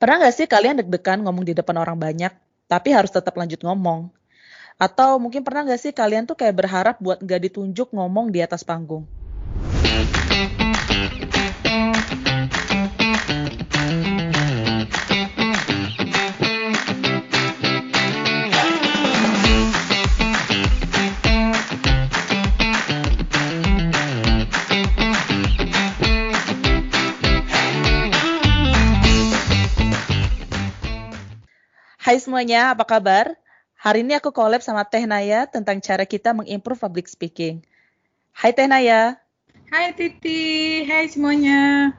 Pernah nggak sih kalian deg-degan ngomong di depan orang banyak, tapi harus tetap lanjut ngomong? Atau mungkin pernah nggak sih kalian tuh kayak berharap buat nggak ditunjuk ngomong di atas panggung? Hai semuanya, apa kabar? Hari ini aku collab sama Teh Naya tentang cara kita mengimprove public speaking. Hai Teh Naya. Hai Titi, hai semuanya.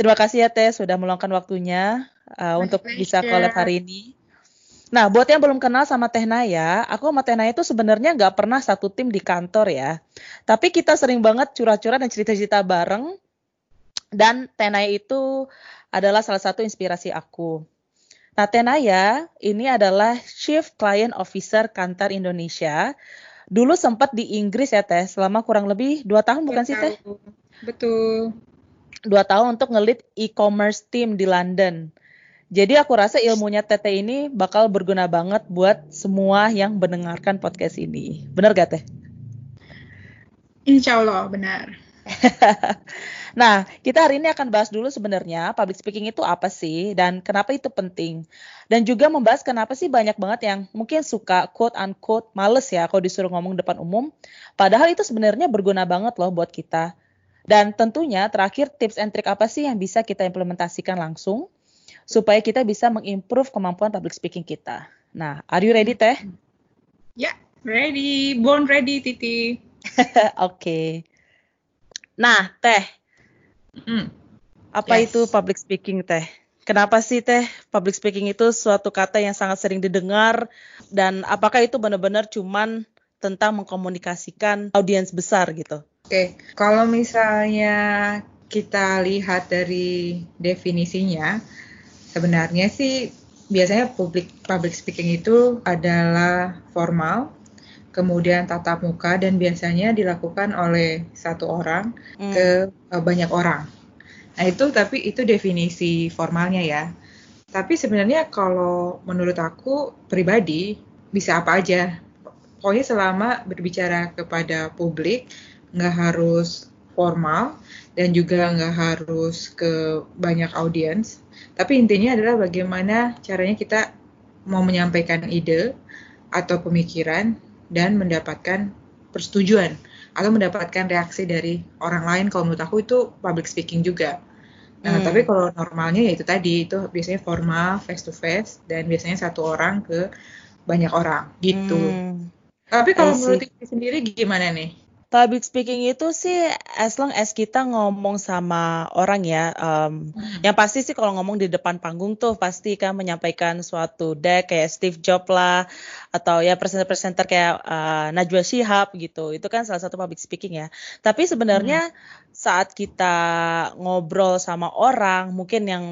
Terima kasih ya Teh sudah meluangkan waktunya uh, untuk bisa collab hari ini. Nah, buat yang belum kenal sama Teh Naya, aku sama Teh Naya itu sebenarnya nggak pernah satu tim di kantor ya. Tapi kita sering banget curhat-curhat dan cerita-cerita bareng. Dan Teh Naya itu adalah salah satu inspirasi aku. Nah, Tenaya ini adalah Chief Client Officer Kantar Indonesia. Dulu sempat di Inggris ya Teh, selama kurang lebih dua tahun bukan sih Teh? Betul. Dua tahun untuk ngelit e-commerce team di London. Jadi aku rasa ilmunya Tete ini bakal berguna banget buat semua yang mendengarkan podcast ini. Benar gak Teh? Insya Allah benar. Nah, kita hari ini akan bahas dulu sebenarnya public speaking itu apa sih dan kenapa itu penting. Dan juga membahas kenapa sih banyak banget yang mungkin suka quote unquote males ya kalau disuruh ngomong depan umum. Padahal itu sebenarnya berguna banget loh buat kita. Dan tentunya terakhir tips and trick apa sih yang bisa kita implementasikan langsung supaya kita bisa mengimprove kemampuan public speaking kita. Nah, are you ready Teh? Ya, yeah, ready. Born ready, Titi. Oke. okay. Nah, Teh, Mm. Apa yes. itu public speaking teh? Kenapa sih teh public speaking itu suatu kata yang sangat sering didengar dan apakah itu benar-benar cuman tentang mengkomunikasikan audiens besar gitu? Oke, okay. kalau misalnya kita lihat dari definisinya, sebenarnya sih biasanya public public speaking itu adalah formal, kemudian tatap muka dan biasanya dilakukan oleh satu orang hmm. ke uh, banyak orang. Nah itu tapi itu definisi formalnya ya. Tapi sebenarnya kalau menurut aku pribadi bisa apa aja. Pokoknya selama berbicara kepada publik nggak harus formal dan juga nggak harus ke banyak audiens. Tapi intinya adalah bagaimana caranya kita mau menyampaikan ide atau pemikiran dan mendapatkan persetujuan atau mendapatkan reaksi dari orang lain kalau menurut aku itu public speaking juga. Nah, hmm. tapi kalau normalnya ya itu tadi itu biasanya formal face to face dan biasanya satu orang ke banyak orang gitu. Hmm. Tapi kalau menurut sendiri gimana nih? Public speaking itu sih as long as kita ngomong sama orang ya, um, hmm. yang pasti sih kalau ngomong di depan panggung tuh pasti kan menyampaikan suatu deck kayak Steve Jobs lah, atau ya presenter-presenter kayak uh, Najwa Shihab gitu, itu kan salah satu public speaking ya. Tapi sebenarnya hmm. saat kita ngobrol sama orang, mungkin yang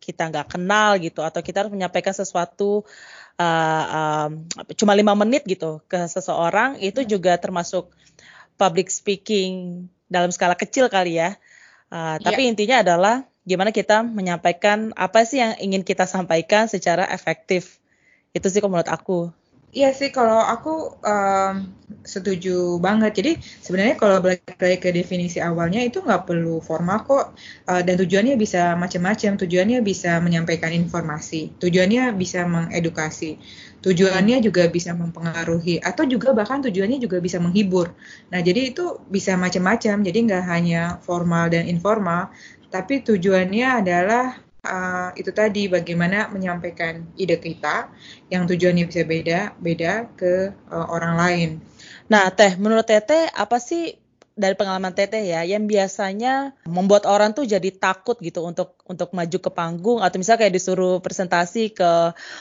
kita nggak kenal gitu, atau kita harus menyampaikan sesuatu uh, um, cuma lima menit gitu ke seseorang, itu hmm. juga termasuk public speaking dalam skala kecil kali ya. Uh, yeah. Tapi intinya adalah gimana kita menyampaikan apa sih yang ingin kita sampaikan secara efektif. Itu sih menurut aku. Iya sih, kalau aku um, setuju banget. Jadi sebenarnya kalau balik lagi ke definisi awalnya itu nggak perlu formal kok, uh, dan tujuannya bisa macam-macam. Tujuannya bisa menyampaikan informasi, tujuannya bisa mengedukasi, tujuannya juga bisa mempengaruhi, atau juga bahkan tujuannya juga bisa menghibur. Nah jadi itu bisa macam-macam. Jadi nggak hanya formal dan informal, tapi tujuannya adalah uh, itu tadi bagaimana menyampaikan ide kita yang tujuannya bisa beda-beda ke uh, orang lain. Nah, Teh, menurut Teteh apa sih dari pengalaman Teteh ya yang biasanya membuat orang tuh jadi takut gitu untuk untuk maju ke panggung atau misalnya kayak disuruh presentasi ke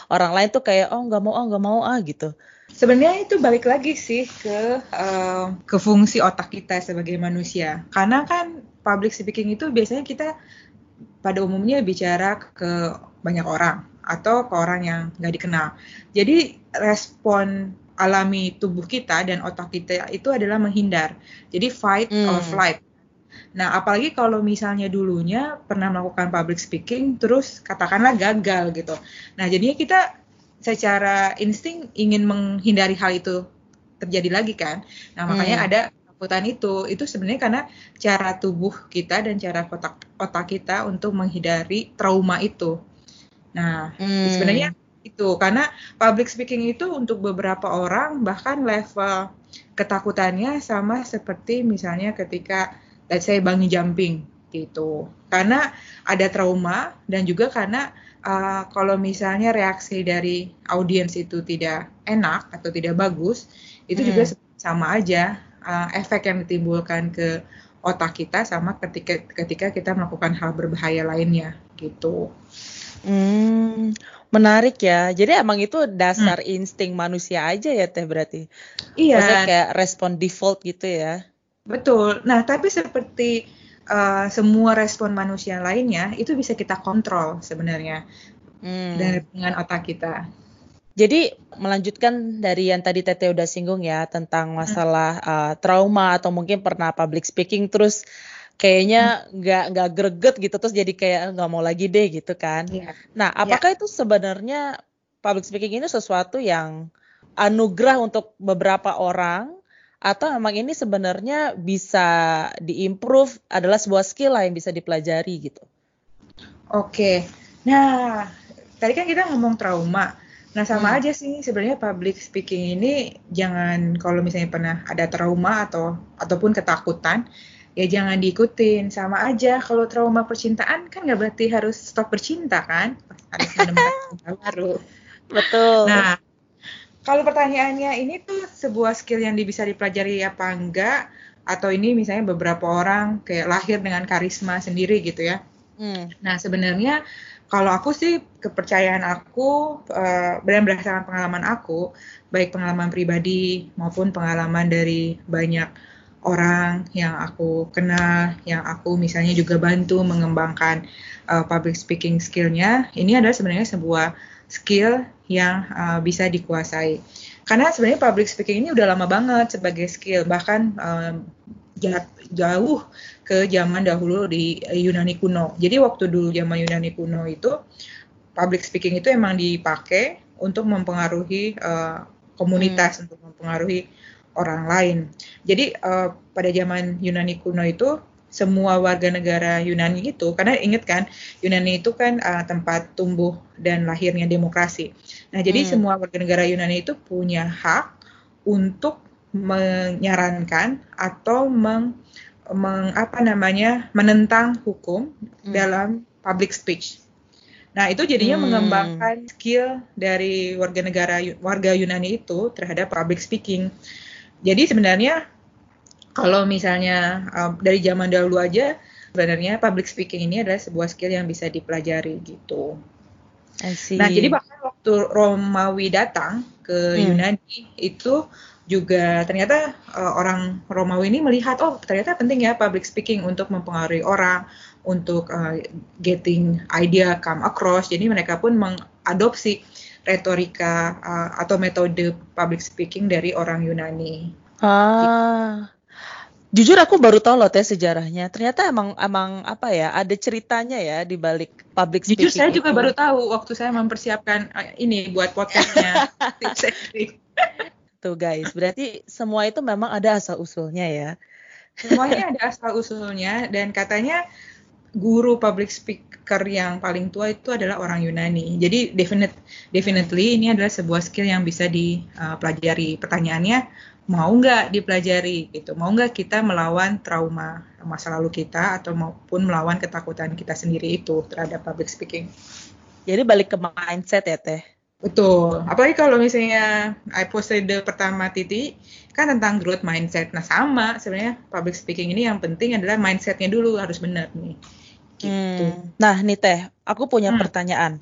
orang lain tuh kayak oh nggak mau oh nggak mau ah gitu. Sebenarnya itu balik lagi sih ke uh, ke fungsi otak kita sebagai manusia. Karena kan public speaking itu biasanya kita pada umumnya bicara ke banyak orang atau ke orang yang nggak dikenal. Jadi respon alami tubuh kita dan otak kita itu adalah menghindar. Jadi fight hmm. or flight. Nah, apalagi kalau misalnya dulunya pernah melakukan public speaking, terus katakanlah gagal gitu. Nah, jadinya kita secara insting ingin menghindari hal itu terjadi lagi kan. Nah, makanya hmm. ada ketakutan itu. Itu sebenarnya karena cara tubuh kita dan cara otak otak kita untuk menghindari trauma itu. Nah, hmm. sebenarnya itu karena public speaking itu untuk beberapa orang bahkan level ketakutannya sama seperti misalnya ketika let's say bungee jumping gitu. Karena ada trauma dan juga karena uh, kalau misalnya reaksi dari audiens itu tidak enak atau tidak bagus, itu hmm. juga sama aja uh, efek yang ditimbulkan ke otak kita sama ketika ketika kita melakukan hal berbahaya lainnya gitu. Hmm, menarik ya. Jadi emang itu dasar hmm. insting manusia aja ya teh berarti. Iya. Maksudnya kayak respon default gitu ya. Betul. Nah tapi seperti uh, semua respon manusia lainnya itu bisa kita kontrol sebenarnya hmm. dengan otak kita. Jadi melanjutkan dari yang tadi Tete udah singgung ya tentang masalah uh, trauma atau mungkin pernah public speaking terus kayaknya nggak hmm. nggak greget gitu terus jadi kayak nggak mau lagi deh gitu kan. Yeah. Nah, apakah yeah. itu sebenarnya public speaking ini sesuatu yang anugerah untuk beberapa orang atau memang ini sebenarnya bisa diimprove adalah sebuah skill lah yang bisa dipelajari gitu. Oke. Nah, tadi kan kita ngomong trauma. Nah sama hmm. aja sih sebenarnya public speaking ini jangan kalau misalnya pernah ada trauma atau ataupun ketakutan ya jangan diikutin. Sama aja kalau trauma percintaan kan nggak berarti harus stop bercinta kan? Harus menemukan baru. Betul. Nah kalau pertanyaannya ini tuh sebuah skill yang bisa dipelajari apa enggak? Atau ini misalnya beberapa orang kayak lahir dengan karisma sendiri gitu ya? Hmm. nah sebenarnya kalau aku sih kepercayaan aku uh, berdasarkan pengalaman aku, baik pengalaman pribadi maupun pengalaman dari banyak orang yang aku kenal, yang aku misalnya juga bantu mengembangkan uh, public speaking skillnya, ini adalah sebenarnya sebuah skill yang uh, bisa dikuasai. Karena sebenarnya public speaking ini udah lama banget sebagai skill, bahkan uh, jauh ke zaman dahulu di Yunani kuno. Jadi waktu dulu zaman Yunani kuno itu public speaking itu emang dipakai untuk mempengaruhi uh, komunitas, hmm. untuk mempengaruhi orang lain. Jadi uh, pada zaman Yunani kuno itu semua warga negara Yunani itu karena ingat kan Yunani itu kan uh, tempat tumbuh dan lahirnya demokrasi. Nah, jadi hmm. semua warga negara Yunani itu punya hak untuk menyarankan atau meng meng, apa namanya menentang hukum hmm. dalam public speech. Nah, itu jadinya hmm. mengembangkan skill dari warga negara warga Yunani itu terhadap public speaking. Jadi sebenarnya kalau misalnya um, dari zaman dahulu aja sebenarnya public speaking ini adalah sebuah skill yang bisa dipelajari gitu. Nah, jadi bahkan waktu Romawi datang ke hmm. Yunani itu juga ternyata uh, orang Romawi ini melihat oh ternyata penting ya public speaking untuk mempengaruhi orang untuk uh, getting idea come across jadi mereka pun mengadopsi retorika uh, atau metode public speaking dari orang Yunani. Ah. Jujur aku baru tahu loh teh sejarahnya. Ternyata emang emang apa ya, ada ceritanya ya di balik public speaking. Jujur saya itu. juga baru tahu waktu saya mempersiapkan ini buat podcastnya. Tuh guys, berarti semua itu memang ada asal usulnya ya. Semuanya ada asal usulnya dan katanya guru public speaker yang paling tua itu adalah orang Yunani. Jadi definite, definitely ini adalah sebuah skill yang bisa dipelajari. Pertanyaannya mau nggak dipelajari gitu? Mau nggak kita melawan trauma masa lalu kita atau maupun melawan ketakutan kita sendiri itu terhadap public speaking? Jadi balik ke mindset ya teh. Betul. Apalagi kalau misalnya I posted pertama Titi kan tentang growth mindset. Nah sama sebenarnya public speaking ini yang penting adalah mindsetnya dulu harus benar nih. Gitu. Hmm. Nah nih Teh, aku punya hmm. pertanyaan.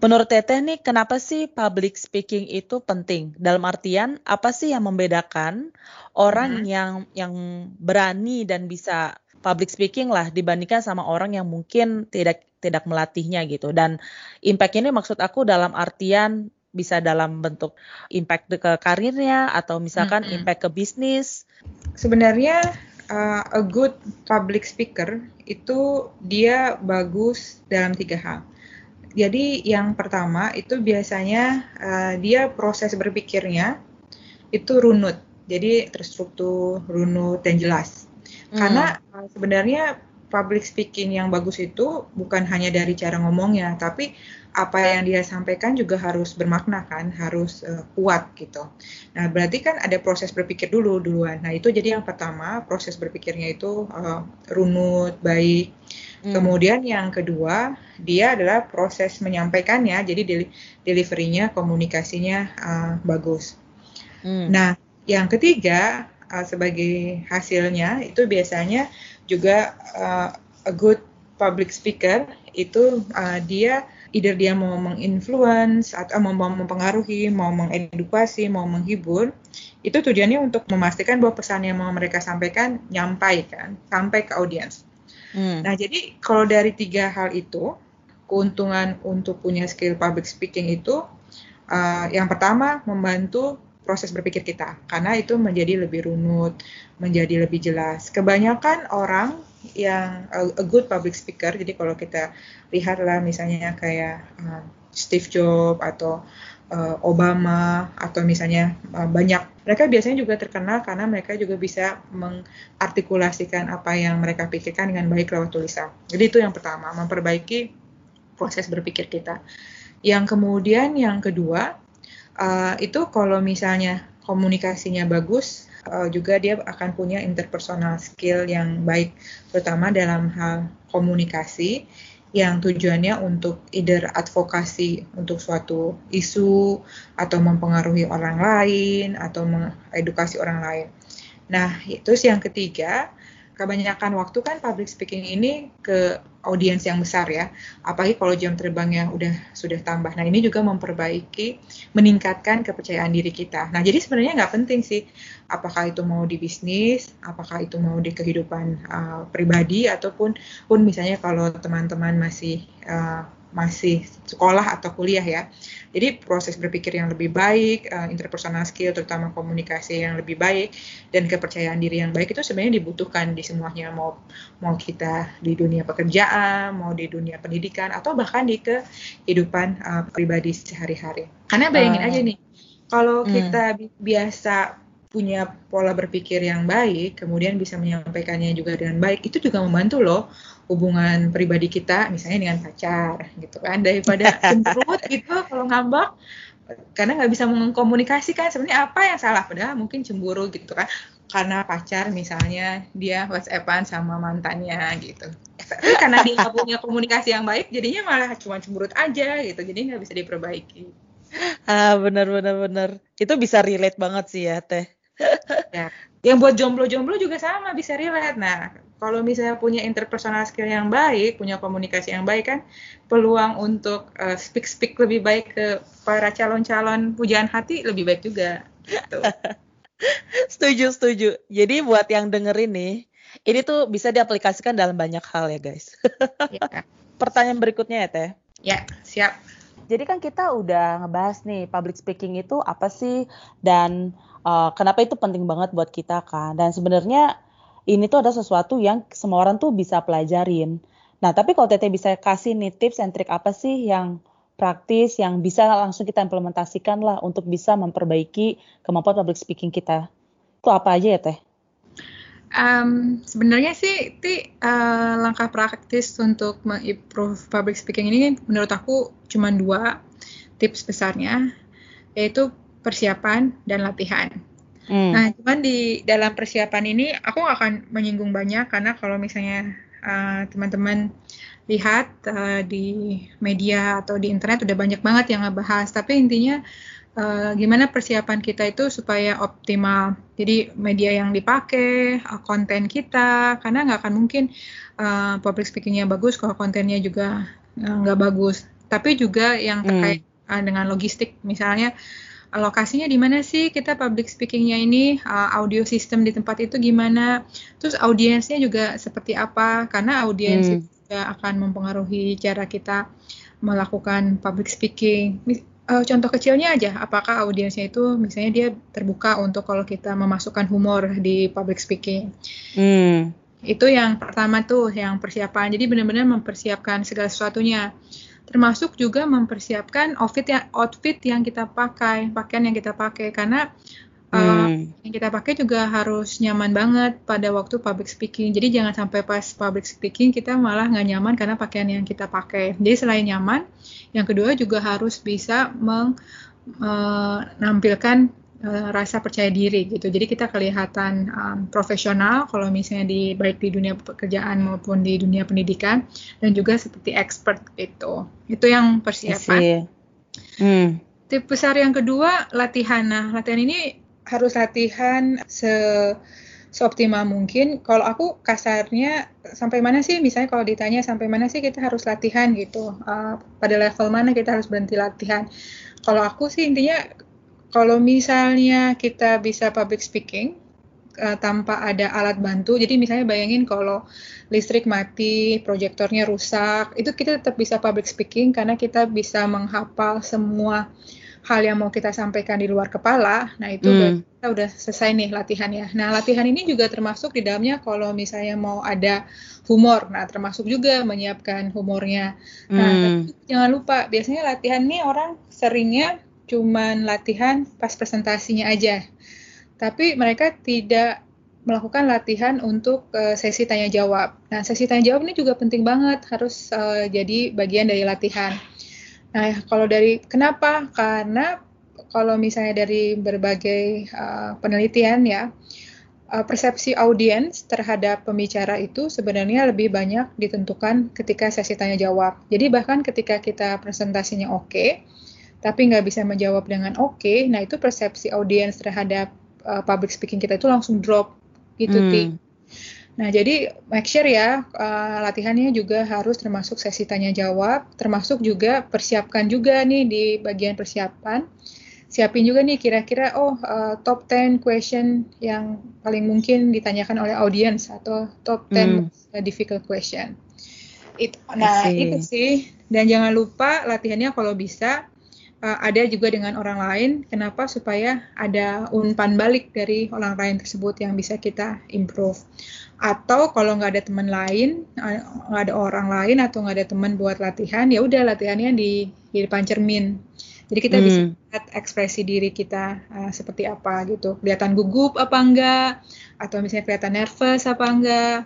Menurut Teteh nih, kenapa sih public speaking itu penting? Dalam artian, apa sih yang membedakan orang hmm. yang yang berani dan bisa public speaking lah dibandingkan sama orang yang mungkin tidak tidak melatihnya gitu. Dan impact ini maksud aku dalam artian bisa dalam bentuk impact ke karirnya atau misalkan -hmm. impact ke bisnis. Sebenarnya uh, a good public speaker itu dia bagus dalam tiga hal. Jadi yang pertama itu biasanya uh, dia proses berpikirnya itu runut, jadi terstruktur, runut dan jelas. Hmm. Karena uh, sebenarnya public speaking yang bagus itu bukan hanya dari cara ngomongnya, tapi apa yang dia sampaikan juga harus bermakna kan, harus uh, kuat gitu. Nah, berarti kan ada proses berpikir dulu duluan. Nah, itu jadi yang pertama, proses berpikirnya itu uh, runut, baik. Hmm. Kemudian yang kedua, dia adalah proses menyampaikannya, jadi deli deliverynya, komunikasinya uh, bagus. Hmm. Nah, yang ketiga uh, sebagai hasilnya itu biasanya juga uh, a good public speaker itu uh, dia either dia mau menginfluence atau mau mempengaruhi, mau mengedukasi, mau menghibur, itu tujuannya untuk memastikan bahwa pesan yang mau mereka sampaikan nyampai kan, sampai ke audiens. Hmm. Nah, jadi kalau dari tiga hal itu, keuntungan untuk punya skill public speaking itu, uh, yang pertama membantu proses berpikir kita karena itu menjadi lebih runut, menjadi lebih jelas. Kebanyakan orang yang a, good public speaker, jadi kalau kita lihatlah misalnya kayak uh, Steve Jobs atau uh, Obama atau misalnya uh, banyak mereka biasanya juga terkenal karena mereka juga bisa mengartikulasikan apa yang mereka pikirkan dengan baik lewat tulisan. Jadi itu yang pertama, memperbaiki proses berpikir kita. Yang kemudian yang kedua uh, itu kalau misalnya komunikasinya bagus uh, juga dia akan punya interpersonal skill yang baik terutama dalam hal komunikasi yang tujuannya untuk either advokasi untuk suatu isu atau mempengaruhi orang lain atau mengedukasi orang lain. Nah, itu yang ketiga, kebanyakan waktu kan public speaking ini ke audiens yang besar ya. Apalagi kalau jam terbangnya udah sudah tambah. Nah ini juga memperbaiki, meningkatkan kepercayaan diri kita. Nah jadi sebenarnya nggak penting sih apakah itu mau di bisnis, apakah itu mau di kehidupan uh, pribadi ataupun pun misalnya kalau teman-teman masih uh, masih sekolah atau kuliah ya. Jadi proses berpikir yang lebih baik, uh, interpersonal skill terutama komunikasi yang lebih baik dan kepercayaan diri yang baik itu sebenarnya dibutuhkan di semuanya mau mau kita di dunia pekerjaan, mau di dunia pendidikan atau bahkan di kehidupan uh, pribadi sehari-hari. Karena bayangin uh, aja nih, kalau hmm. kita biasa punya pola berpikir yang baik, kemudian bisa menyampaikannya juga dengan baik, itu juga membantu loh hubungan pribadi kita, misalnya dengan pacar, gitu kan, daripada cemberut gitu kalau ngambek, karena nggak bisa mengkomunikasikan sebenarnya apa yang salah, padahal mungkin cemburu gitu kan, karena pacar misalnya dia whatsappan sama mantannya gitu. Tapi karena dia nggak punya komunikasi yang baik, jadinya malah cuma cemberut aja gitu, jadi nggak bisa diperbaiki. Ah benar benar benar. Itu bisa relate banget sih ya teh ya. Yang buat jomblo-jomblo juga sama bisa relate. Nah, kalau misalnya punya interpersonal skill yang baik, punya komunikasi yang baik kan, peluang untuk uh, speak-speak lebih baik ke para calon-calon pujaan hati lebih baik juga. Gitu. setuju, setuju. Jadi buat yang dengerin nih, ini tuh bisa diaplikasikan dalam banyak hal ya guys. ya. Pertanyaan berikutnya ya Teh. Ya, siap. Jadi kan kita udah ngebahas nih public speaking itu apa sih dan uh, kenapa itu penting banget buat kita kan. Dan sebenarnya ini tuh ada sesuatu yang semua orang tuh bisa pelajarin. Nah, tapi kalau Tete bisa kasih nih tips and trick apa sih yang praktis yang bisa langsung kita implementasikan lah untuk bisa memperbaiki kemampuan public speaking kita. Itu apa aja ya Teh? Um, sebenarnya sih ti uh, langkah praktis untuk mengimprove public speaking ini menurut aku cuma dua tips besarnya yaitu persiapan dan latihan. Hmm. Nah, cuman di dalam persiapan ini aku akan menyinggung banyak karena kalau misalnya uh, teman-teman lihat uh, di media atau di internet udah banyak banget yang ngebahas. Tapi intinya uh, gimana persiapan kita itu supaya optimal. Jadi media yang dipakai, uh, konten kita, karena nggak akan mungkin uh, public speakingnya bagus kalau kontennya juga nggak uh, bagus. Tapi juga yang terkait hmm. uh, dengan logistik, misalnya lokasinya di mana sih kita public speakingnya ini uh, audio system di tempat itu gimana terus audiensnya juga seperti apa karena audiens hmm. juga akan mempengaruhi cara kita melakukan public speaking uh, contoh kecilnya aja, apakah audiensnya itu misalnya dia terbuka untuk kalau kita memasukkan humor di public speaking. Hmm. Itu yang pertama tuh, yang persiapan. Jadi benar-benar mempersiapkan segala sesuatunya. Termasuk juga mempersiapkan outfit yang outfit yang kita pakai, pakaian yang kita pakai karena Uh, yang kita pakai juga harus nyaman banget pada waktu public speaking. Jadi jangan sampai pas public speaking kita malah nggak nyaman karena pakaian yang kita pakai. Jadi selain nyaman, yang kedua juga harus bisa menampilkan uh, uh, rasa percaya diri gitu. Jadi kita kelihatan um, profesional kalau misalnya di baik di dunia pekerjaan maupun di dunia pendidikan dan juga seperti expert gitu. Itu yang persiapan. Hmm. Tip besar yang kedua latihan. Nah, latihan ini harus latihan se seoptimal mungkin. Kalau aku kasarnya sampai mana sih, misalnya kalau ditanya sampai mana sih kita harus latihan gitu, uh, pada level mana kita harus berhenti latihan. Kalau aku sih intinya, kalau misalnya kita bisa public speaking uh, tanpa ada alat bantu, jadi misalnya bayangin kalau listrik mati, proyektornya rusak, itu kita tetap bisa public speaking karena kita bisa menghafal semua hal yang mau kita sampaikan di luar kepala, nah itu hmm. kita udah selesai nih latihannya. Nah latihan ini juga termasuk di dalamnya kalau misalnya mau ada humor, nah termasuk juga menyiapkan humornya. Nah hmm. jangan lupa biasanya latihan nih orang seringnya cuman latihan pas presentasinya aja, tapi mereka tidak melakukan latihan untuk uh, sesi tanya jawab. Nah, sesi tanya jawab ini juga penting banget harus uh, jadi bagian dari latihan. Nah, kalau dari kenapa? Karena kalau misalnya dari berbagai uh, penelitian ya, persepsi audiens terhadap pembicara itu sebenarnya lebih banyak ditentukan ketika sesi tanya jawab. Jadi bahkan ketika kita presentasinya oke, okay, tapi nggak bisa menjawab dengan oke, okay, nah itu persepsi audiens terhadap uh, public speaking kita itu langsung drop gitu, hmm. Nah, jadi make sure ya uh, latihannya juga harus termasuk sesi tanya jawab, termasuk juga persiapkan juga nih di bagian persiapan. Siapin juga nih kira-kira oh uh, top 10 question yang paling mungkin ditanyakan oleh audience atau top 10 hmm. difficult question. It, nah, itu sih. Dan jangan lupa latihannya kalau bisa uh, ada juga dengan orang lain. Kenapa? Supaya ada umpan balik dari orang lain tersebut yang bisa kita improve atau kalau nggak ada teman lain eh, nggak ada orang lain atau nggak ada teman buat latihan ya udah latihannya di di depan cermin jadi kita hmm. bisa lihat ekspresi diri kita uh, seperti apa gitu kelihatan gugup apa enggak atau misalnya kelihatan nervous apa enggak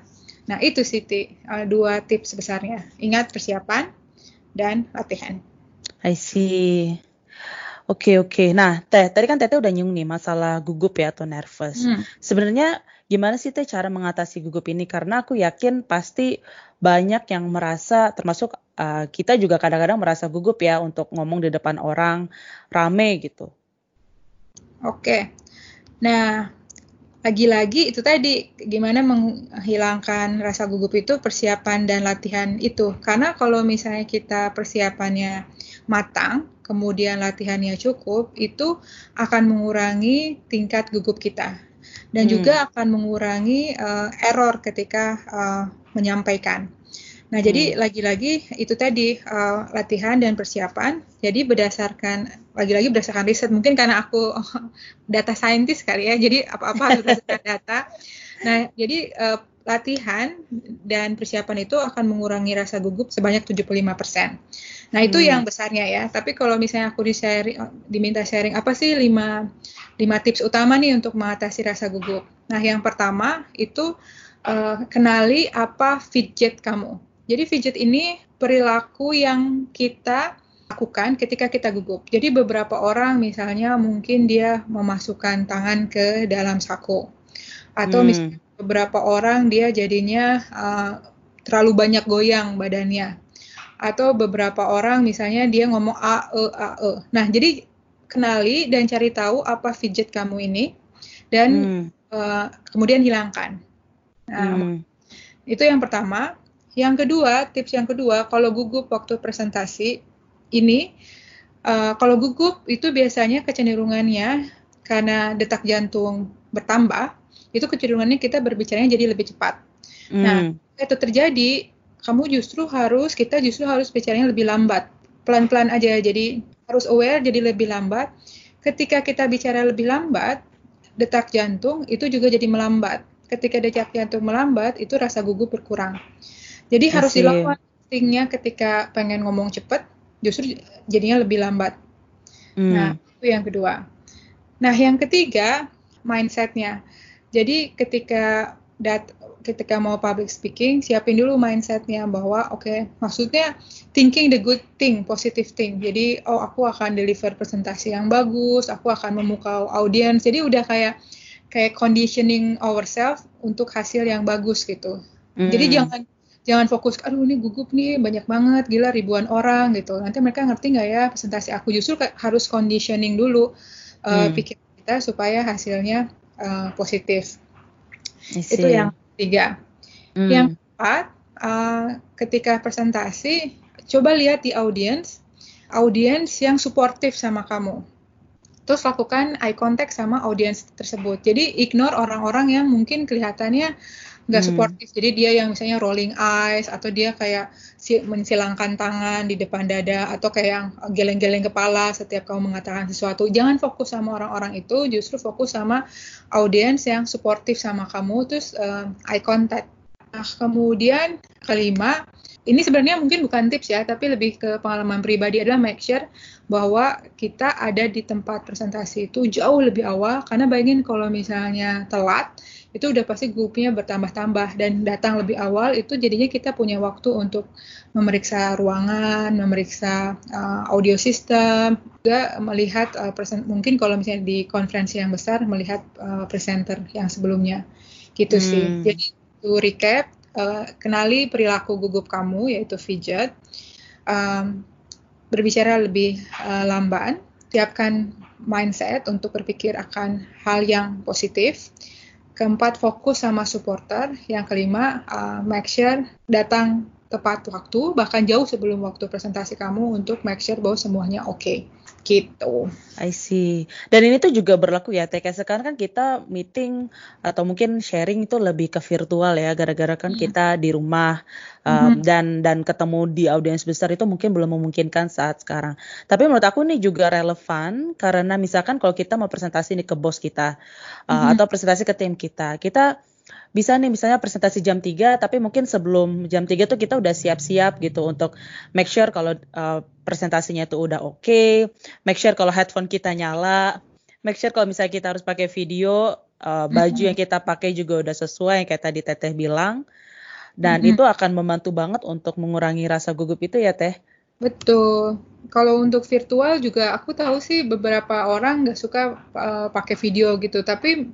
nah itu sih uh, dua tips besarnya ingat persiapan dan latihan I see Oke oke. Nah, Teh, tadi kan Tete udah nyung nih masalah gugup ya atau nervous. Hmm. Sebenarnya gimana sih Teh cara mengatasi gugup ini? Karena aku yakin pasti banyak yang merasa termasuk uh, kita juga kadang-kadang merasa gugup ya untuk ngomong di depan orang rame gitu. Oke. Nah, lagi-lagi itu tadi gimana menghilangkan rasa gugup itu persiapan dan latihan itu. Karena kalau misalnya kita persiapannya matang, kemudian latihannya cukup, itu akan mengurangi tingkat gugup kita dan hmm. juga akan mengurangi uh, error ketika uh, menyampaikan. Nah, hmm. jadi lagi-lagi itu tadi uh, latihan dan persiapan. Jadi berdasarkan lagi-lagi berdasarkan riset, mungkin karena aku data scientist kali ya, jadi apa-apa harus berdasarkan data. Nah, jadi uh, latihan dan persiapan itu akan mengurangi rasa gugup sebanyak 75%. Nah, itu hmm. yang besarnya ya. Tapi kalau misalnya aku di sharing, diminta sharing apa sih lima, lima tips utama nih untuk mengatasi rasa gugup. Nah, yang pertama itu uh, kenali apa fidget kamu. Jadi fidget ini perilaku yang kita lakukan ketika kita gugup. Jadi beberapa orang misalnya mungkin dia memasukkan tangan ke dalam saku atau hmm. misalnya beberapa orang dia jadinya uh, terlalu banyak goyang badannya atau beberapa orang misalnya dia ngomong a e a e. Nah, jadi kenali dan cari tahu apa fidget kamu ini dan hmm. uh, kemudian hilangkan. Nah, hmm. itu yang pertama. Yang kedua, tips yang kedua, kalau gugup waktu presentasi ini, uh, kalau gugup itu biasanya kecenderungannya karena detak jantung bertambah, itu kecenderungannya kita berbicaranya jadi lebih cepat. Nah, hmm. Nah, itu terjadi, kamu justru harus, kita justru harus bicaranya lebih lambat. Pelan-pelan aja, jadi harus aware jadi lebih lambat. Ketika kita bicara lebih lambat, detak jantung itu juga jadi melambat. Ketika detak jantung melambat, itu rasa gugup berkurang. Jadi harus dilakukan tingnya ketika pengen ngomong cepat, justru jadinya lebih lambat. Hmm. Nah, itu yang kedua. Nah, yang ketiga, mindsetnya. Jadi ketika dat ketika mau public speaking, siapin dulu mindsetnya bahwa oke, okay, maksudnya thinking the good thing, positive thing. Jadi oh aku akan deliver presentasi yang bagus, aku akan memukau audiens. Jadi udah kayak kayak conditioning ourselves untuk hasil yang bagus gitu. Mm. Jadi jangan jangan fokus, aduh ini gugup nih banyak banget, gila ribuan orang gitu. Nanti mereka ngerti nggak ya presentasi aku justru harus conditioning dulu uh, mm. pikir kita supaya hasilnya uh, positif. Itu yang tiga. Hmm. Yang keempat, uh, ketika presentasi, coba lihat di audiens, audiens yang suportif sama kamu. Terus lakukan eye contact sama audiens tersebut. Jadi ignore orang-orang yang mungkin kelihatannya nggak hmm. suportif. Jadi dia yang misalnya rolling eyes atau dia kayak mensilangkan tangan di depan dada atau kayak yang geleng-geleng kepala setiap kamu mengatakan sesuatu. Jangan fokus sama orang-orang itu, justru fokus sama audiens yang suportif sama kamu terus uh, eye contact. Nah, kemudian kelima, ini sebenarnya mungkin bukan tips ya, tapi lebih ke pengalaman pribadi adalah make sure bahwa kita ada di tempat presentasi itu jauh lebih awal karena bayangin kalau misalnya telat itu udah pasti grupnya bertambah-tambah dan datang lebih awal itu jadinya kita punya waktu untuk memeriksa ruangan, memeriksa uh, audio system, juga melihat uh, present, mungkin kalau misalnya di konferensi yang besar melihat uh, presenter yang sebelumnya gitu hmm. sih. Jadi to recap uh, kenali perilaku gugup kamu yaitu fidget, um, berbicara lebih uh, lamban, siapkan mindset untuk berpikir akan hal yang positif. Keempat, fokus sama supporter. Yang kelima, uh, make sure datang tepat waktu, bahkan jauh sebelum waktu presentasi kamu untuk make sure bahwa semuanya oke. Okay gitu. I see. Dan ini tuh juga berlaku ya, Teh. sekarang kan kita meeting atau mungkin sharing itu lebih ke virtual ya, gara-gara kan hmm. kita di rumah um, hmm. dan dan ketemu di audiens besar itu mungkin belum memungkinkan saat sekarang. Tapi menurut aku ini juga relevan karena misalkan kalau kita mau presentasi nih ke bos kita uh, hmm. atau presentasi ke tim kita, kita bisa nih misalnya presentasi jam 3 tapi mungkin sebelum jam 3 tuh kita udah siap-siap gitu untuk make sure kalau uh, presentasinya tuh udah oke, okay, make sure kalau headphone kita nyala, make sure kalau misalnya kita harus pakai video uh, baju mm -hmm. yang kita pakai juga udah sesuai yang kayak tadi Teteh bilang. Dan mm -hmm. itu akan membantu banget untuk mengurangi rasa gugup itu ya Teh. Betul. Kalau untuk virtual juga aku tahu sih beberapa orang nggak suka uh, pakai video gitu, tapi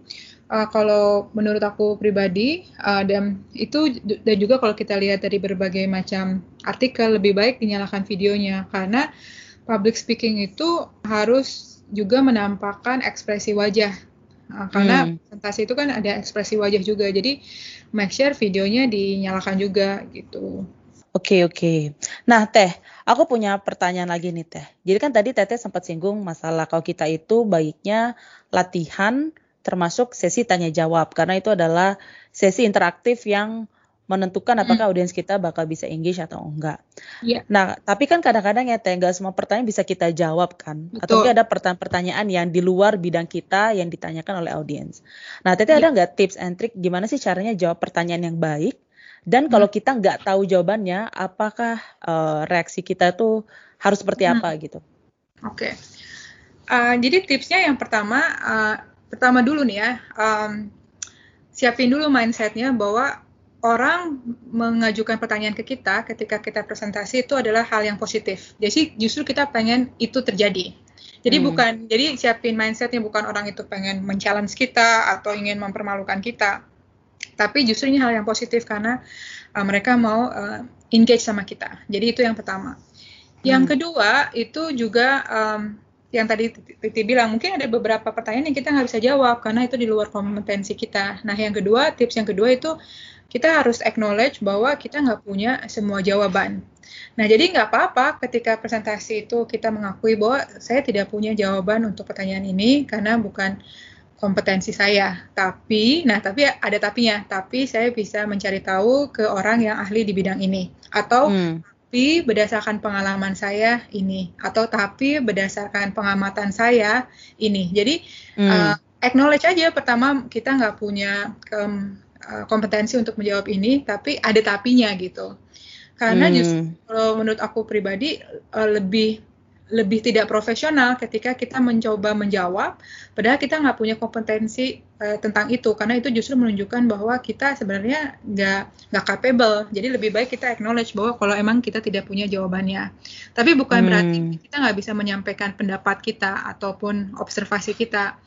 uh, kalau menurut aku pribadi uh, dan itu dan juga kalau kita lihat dari berbagai macam artikel lebih baik dinyalakan videonya karena public speaking itu harus juga menampakkan ekspresi wajah uh, karena hmm. presentasi itu kan ada ekspresi wajah juga jadi make sure videonya dinyalakan juga gitu. Oke okay, oke. Okay. Nah Teh, aku punya pertanyaan lagi nih Teh. Jadi kan tadi Teteh sempat singgung masalah kalau kita itu baiknya latihan termasuk sesi tanya jawab karena itu adalah sesi interaktif yang menentukan apakah hmm. audiens kita bakal bisa engage atau enggak. Yeah. Nah, tapi kan kadang-kadang ya Teh, enggak semua pertanyaan bisa kita jawab kan. Betul. Atau ada pertanyaan-pertanyaan yang di luar bidang kita yang ditanyakan oleh audiens. Nah, Teteh yeah. ada nggak tips and trick gimana sih caranya jawab pertanyaan yang baik? Dan kalau hmm. kita nggak tahu jawabannya, apakah uh, reaksi kita tuh harus seperti hmm. apa gitu? Oke. Okay. Uh, jadi tipsnya yang pertama uh, pertama dulu nih ya, um, siapin dulu mindsetnya bahwa orang mengajukan pertanyaan ke kita ketika kita presentasi itu adalah hal yang positif. Jadi justru kita pengen itu terjadi. Jadi hmm. bukan, jadi siapin mindsetnya bukan orang itu pengen men-challenge kita atau ingin mempermalukan kita. Tapi justru ini hal yang positif karena uh, mereka mau uh, engage sama kita. Jadi itu yang pertama. Yang hmm. kedua itu juga um, yang tadi Titi bilang mungkin ada beberapa pertanyaan yang kita nggak bisa jawab karena itu di luar kompetensi kita. Nah yang kedua tips yang kedua itu kita harus acknowledge bahwa kita nggak punya semua jawaban. Nah jadi nggak apa-apa ketika presentasi itu kita mengakui bahwa saya tidak punya jawaban untuk pertanyaan ini karena bukan kompetensi saya. Tapi, nah tapi ada tapinya. Tapi saya bisa mencari tahu ke orang yang ahli di bidang ini atau hmm tapi berdasarkan pengalaman saya ini atau tapi berdasarkan pengamatan saya ini. Jadi hmm. uh, acknowledge aja pertama kita nggak punya um, uh, kompetensi untuk menjawab ini, tapi ada tapinya gitu. Karena hmm. justru kalau menurut aku pribadi uh, lebih lebih tidak profesional ketika kita mencoba menjawab, padahal kita nggak punya kompetensi uh, tentang itu, karena itu justru menunjukkan bahwa kita sebenarnya nggak nggak capable. Jadi lebih baik kita acknowledge bahwa kalau emang kita tidak punya jawabannya. Tapi bukan hmm. berarti kita nggak bisa menyampaikan pendapat kita ataupun observasi kita.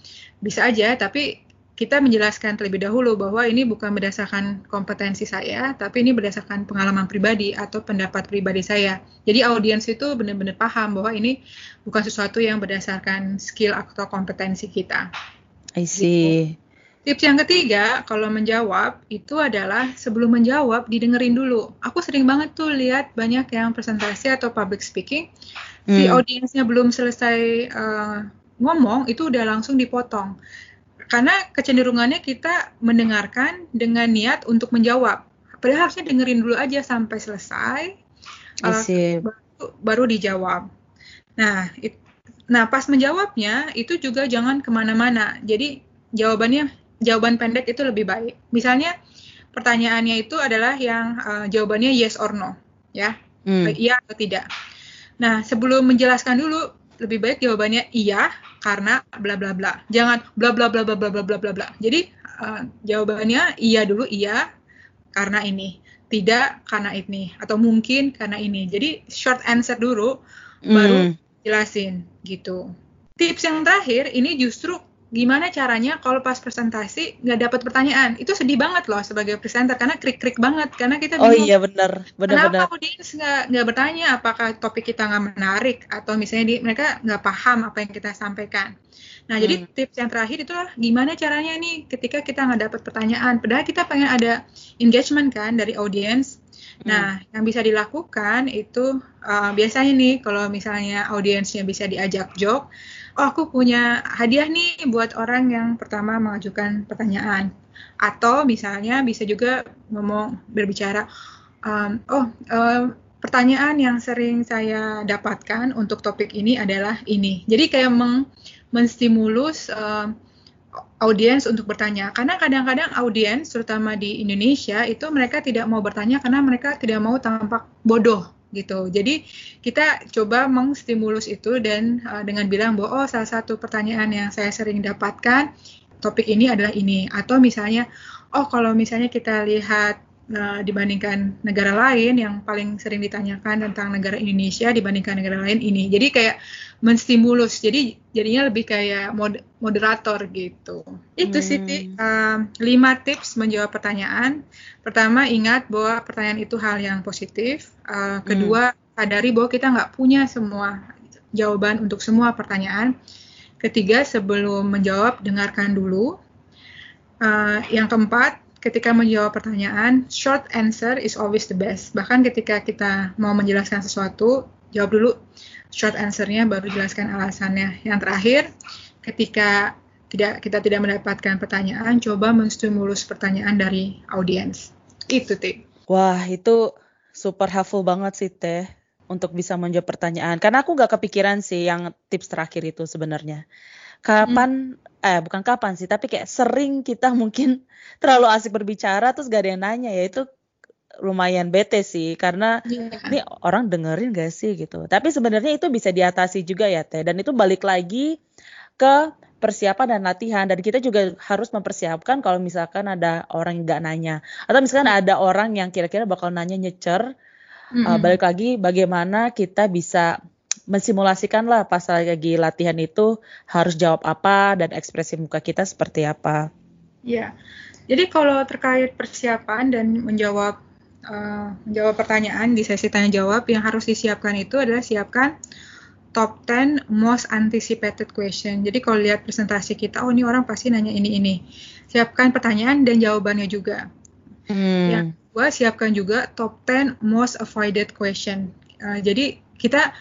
Bisa aja, tapi kita menjelaskan terlebih dahulu bahwa ini bukan berdasarkan kompetensi saya, tapi ini berdasarkan pengalaman pribadi atau pendapat pribadi saya. Jadi audiens itu benar-benar paham bahwa ini bukan sesuatu yang berdasarkan skill atau kompetensi kita. I see. Gitu. Tips yang ketiga, kalau menjawab, itu adalah sebelum menjawab, didengerin dulu. Aku sering banget tuh lihat banyak yang presentasi atau public speaking, hmm. si audiensnya belum selesai uh, ngomong, itu udah langsung dipotong karena kecenderungannya kita mendengarkan dengan niat untuk menjawab. Padahal harusnya dengerin dulu aja sampai selesai, uh, baru, baru dijawab. Nah, it, nah pas menjawabnya itu juga jangan ke mana-mana. Jadi jawabannya jawaban pendek itu lebih baik. Misalnya pertanyaannya itu adalah yang uh, jawabannya yes or no, ya, hmm. iya atau tidak. Nah, sebelum menjelaskan dulu, lebih baik jawabannya iya karena bla bla bla. Jangan bla bla bla bla bla bla bla bla bla. Jadi uh, jawabannya iya dulu iya karena ini, tidak karena ini atau mungkin karena ini. Jadi short answer dulu mm. baru jelasin gitu. Tips yang terakhir ini justru gimana caranya kalau pas presentasi nggak dapat pertanyaan itu sedih banget loh sebagai presenter karena krik-krik banget karena kita oh bingung oh iya benar benar kenapa benar. audiens nggak nggak bertanya apakah topik kita nggak menarik atau misalnya di, mereka nggak paham apa yang kita sampaikan nah hmm. jadi tips yang terakhir itu lah gimana caranya nih ketika kita nggak dapat pertanyaan padahal kita pengen ada engagement kan dari audiens hmm. Nah, yang bisa dilakukan itu uh, biasanya nih kalau misalnya audiensnya bisa diajak joke, oh aku punya hadiah nih buat orang yang pertama mengajukan pertanyaan. Atau misalnya bisa juga ngomong berbicara, um, oh um, pertanyaan yang sering saya dapatkan untuk topik ini adalah ini. Jadi kayak meng, menstimulus um, audiens untuk bertanya. Karena kadang-kadang audiens, terutama di Indonesia, itu mereka tidak mau bertanya karena mereka tidak mau tampak bodoh gitu. Jadi kita coba mengstimulus itu dan uh, dengan bilang bahwa oh salah satu pertanyaan yang saya sering dapatkan topik ini adalah ini atau misalnya oh kalau misalnya kita lihat uh, dibandingkan negara lain yang paling sering ditanyakan tentang negara Indonesia dibandingkan negara lain ini. Jadi kayak menstimulus. Jadi jadinya lebih kayak mod moderator gitu. Itu hmm. sih uh, lima tips menjawab pertanyaan. Pertama ingat bahwa pertanyaan itu hal yang positif. Uh, kedua hmm. sadari bahwa kita nggak punya semua jawaban untuk semua pertanyaan. Ketiga sebelum menjawab dengarkan dulu. Uh, yang keempat ketika menjawab pertanyaan, short answer is always the best. Bahkan ketika kita mau menjelaskan sesuatu, jawab dulu short answernya, baru jelaskan alasannya. Yang terakhir, ketika tidak kita tidak mendapatkan pertanyaan, coba menstimulus pertanyaan dari audiens. Itu, Teh. Wah, itu super helpful banget sih, Teh untuk bisa menjawab pertanyaan. Karena aku gak kepikiran sih yang tips terakhir itu sebenarnya kapan hmm. eh bukan kapan sih tapi kayak sering kita mungkin terlalu asik berbicara terus gak ada yang nanya ya itu lumayan bete sih karena yeah. ini orang dengerin gak sih gitu tapi sebenarnya itu bisa diatasi juga ya teh dan itu balik lagi ke persiapan dan latihan dan kita juga harus mempersiapkan kalau misalkan ada orang yang gak nanya atau misalkan ada orang yang kira-kira bakal nanya nyecer mm -hmm. uh, balik lagi bagaimana kita bisa mensimulasikan lah pas lagi latihan itu harus jawab apa dan ekspresi muka kita seperti apa. Ya, jadi kalau terkait persiapan dan menjawab uh, menjawab pertanyaan di sesi tanya jawab yang harus disiapkan itu adalah siapkan top 10 most anticipated question. Jadi kalau lihat presentasi kita, oh ini orang pasti nanya ini ini. Siapkan pertanyaan dan jawabannya juga. Hmm. Yang kedua siapkan juga top 10 most avoided question. Uh, jadi kita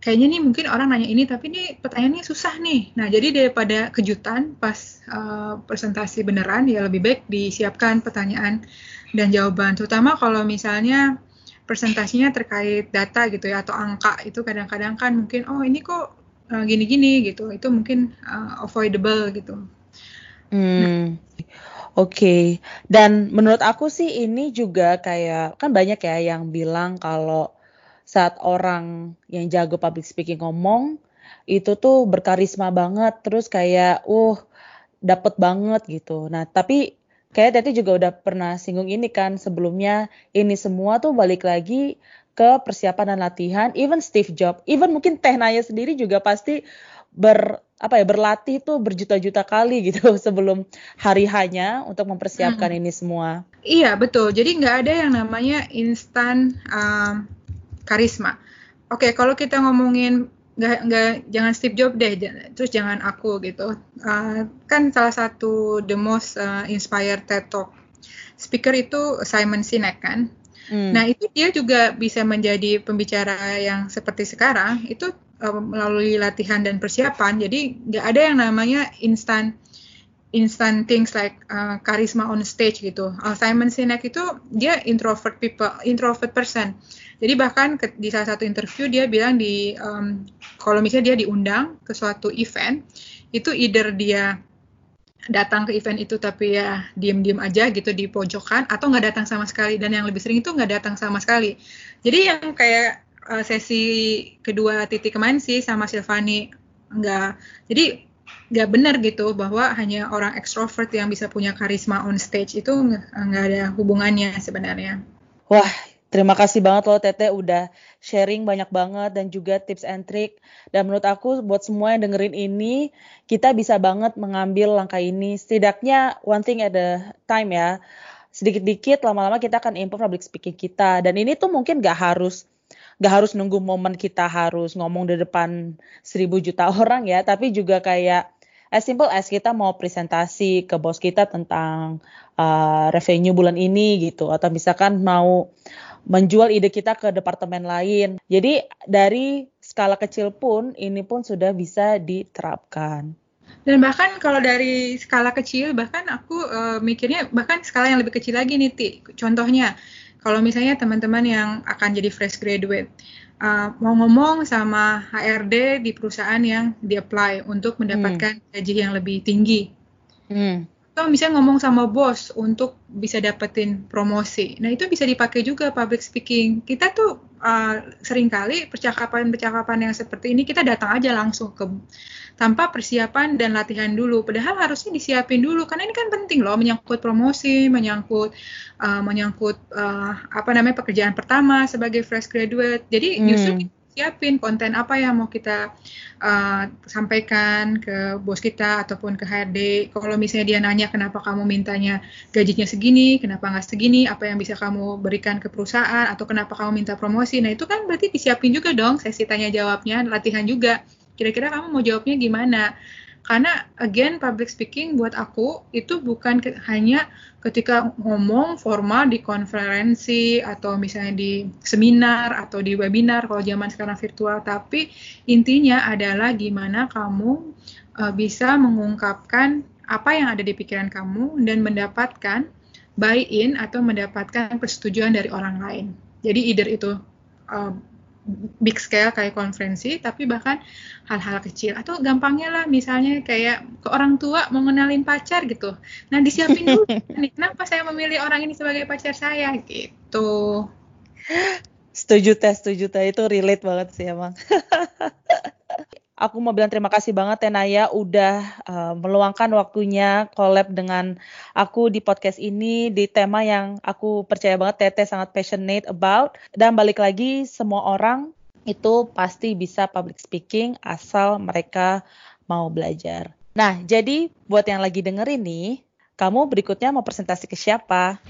kayaknya nih mungkin orang nanya ini tapi ini pertanyaannya susah nih. Nah, jadi daripada kejutan pas uh, presentasi beneran ya lebih baik disiapkan pertanyaan dan jawaban. Terutama kalau misalnya presentasinya terkait data gitu ya atau angka itu kadang-kadang kan mungkin oh ini kok uh, gini-gini gitu itu mungkin uh, avoidable gitu. Hmm. Oke, okay. dan menurut aku sih ini juga kayak kan banyak ya yang bilang kalau saat orang yang jago public speaking ngomong itu tuh berkarisma banget, terus kayak uh dapet banget gitu. Nah tapi kayak tadi juga udah pernah singgung ini kan sebelumnya ini semua tuh balik lagi ke persiapan dan latihan even Steve Jobs even mungkin Teh Naya sendiri juga pasti ber apa ya berlatih tuh berjuta-juta kali gitu sebelum hari hanya untuk mempersiapkan hmm. ini semua. Iya betul. Jadi nggak ada yang namanya instan um, karisma. Oke kalau kita ngomongin nggak nggak jangan Steve Jobs deh terus jangan aku gitu uh, kan salah satu the most uh, inspired TED Talk speaker itu Simon Sinek kan hmm. nah itu dia juga bisa menjadi pembicara yang seperti sekarang itu uh, melalui latihan dan persiapan jadi nggak ada yang namanya instan instant things like uh, charisma on stage gitu. Uh, Simon Sinek itu dia introvert people, introvert person. Jadi bahkan ke, di salah satu interview dia bilang di um, kalau misalnya dia diundang ke suatu event, itu either dia datang ke event itu tapi ya diem-diem aja gitu di pojokan atau nggak datang sama sekali dan yang lebih sering itu nggak datang sama sekali. Jadi yang kayak uh, sesi kedua titik kemarin sih sama Silvani nggak. Jadi nggak benar gitu bahwa hanya orang ekstrovert yang bisa punya karisma on stage itu nggak ada hubungannya sebenarnya. Wah, Terima kasih banget loh Tete udah sharing banyak banget dan juga tips and trick. Dan menurut aku buat semua yang dengerin ini, kita bisa banget mengambil langkah ini. Setidaknya one thing at a time ya. Sedikit-dikit lama-lama kita akan improve public speaking kita. Dan ini tuh mungkin gak harus gak harus nunggu momen kita harus ngomong di depan seribu juta orang ya. Tapi juga kayak as simple as kita mau presentasi ke bos kita tentang uh, revenue bulan ini gitu. Atau misalkan mau menjual ide kita ke departemen lain. Jadi dari skala kecil pun ini pun sudah bisa diterapkan. Dan bahkan kalau dari skala kecil, bahkan aku uh, mikirnya bahkan skala yang lebih kecil lagi nih, Ti. Contohnya, kalau misalnya teman-teman yang akan jadi fresh graduate, uh, mau ngomong sama HRD di perusahaan yang di-apply untuk mendapatkan hmm. gaji yang lebih tinggi. Hmm atau misalnya ngomong sama bos untuk bisa dapetin promosi. Nah itu bisa dipakai juga public speaking. Kita tuh uh, sering kali percakapan-percakapan yang seperti ini kita datang aja langsung ke tanpa persiapan dan latihan dulu. Padahal harusnya disiapin dulu karena ini kan penting loh menyangkut promosi, menyangkut uh, menyangkut uh, apa namanya pekerjaan pertama sebagai fresh graduate. Jadi hmm. justru siapin konten apa yang mau kita uh, sampaikan ke bos kita ataupun ke HRD. Kalau misalnya dia nanya kenapa kamu mintanya gajinya segini, kenapa nggak segini, apa yang bisa kamu berikan ke perusahaan atau kenapa kamu minta promosi. Nah itu kan berarti disiapin juga dong sesi tanya jawabnya, latihan juga. Kira-kira kamu mau jawabnya gimana? Karena again public speaking buat aku itu bukan ke, hanya ketika ngomong formal di konferensi atau misalnya di seminar atau di webinar kalau zaman sekarang virtual, tapi intinya adalah gimana kamu uh, bisa mengungkapkan apa yang ada di pikiran kamu dan mendapatkan buy-in atau mendapatkan persetujuan dari orang lain. Jadi either itu uh, big scale kayak konferensi, tapi bahkan hal-hal kecil atau gampangnya lah misalnya kayak ke orang tua mau ngenalin pacar gitu. Nah disiapin dulu nih kenapa saya memilih orang ini sebagai pacar saya gitu. Setuju teh, setuju teh itu relate banget sih emang. aku mau bilang terima kasih banget Tenaya udah uh, meluangkan waktunya collab dengan aku di podcast ini di tema yang aku percaya banget Tete sangat passionate about dan balik lagi semua orang itu pasti bisa public speaking asal mereka mau belajar. Nah, jadi buat yang lagi dengerin nih, kamu berikutnya mau presentasi ke siapa?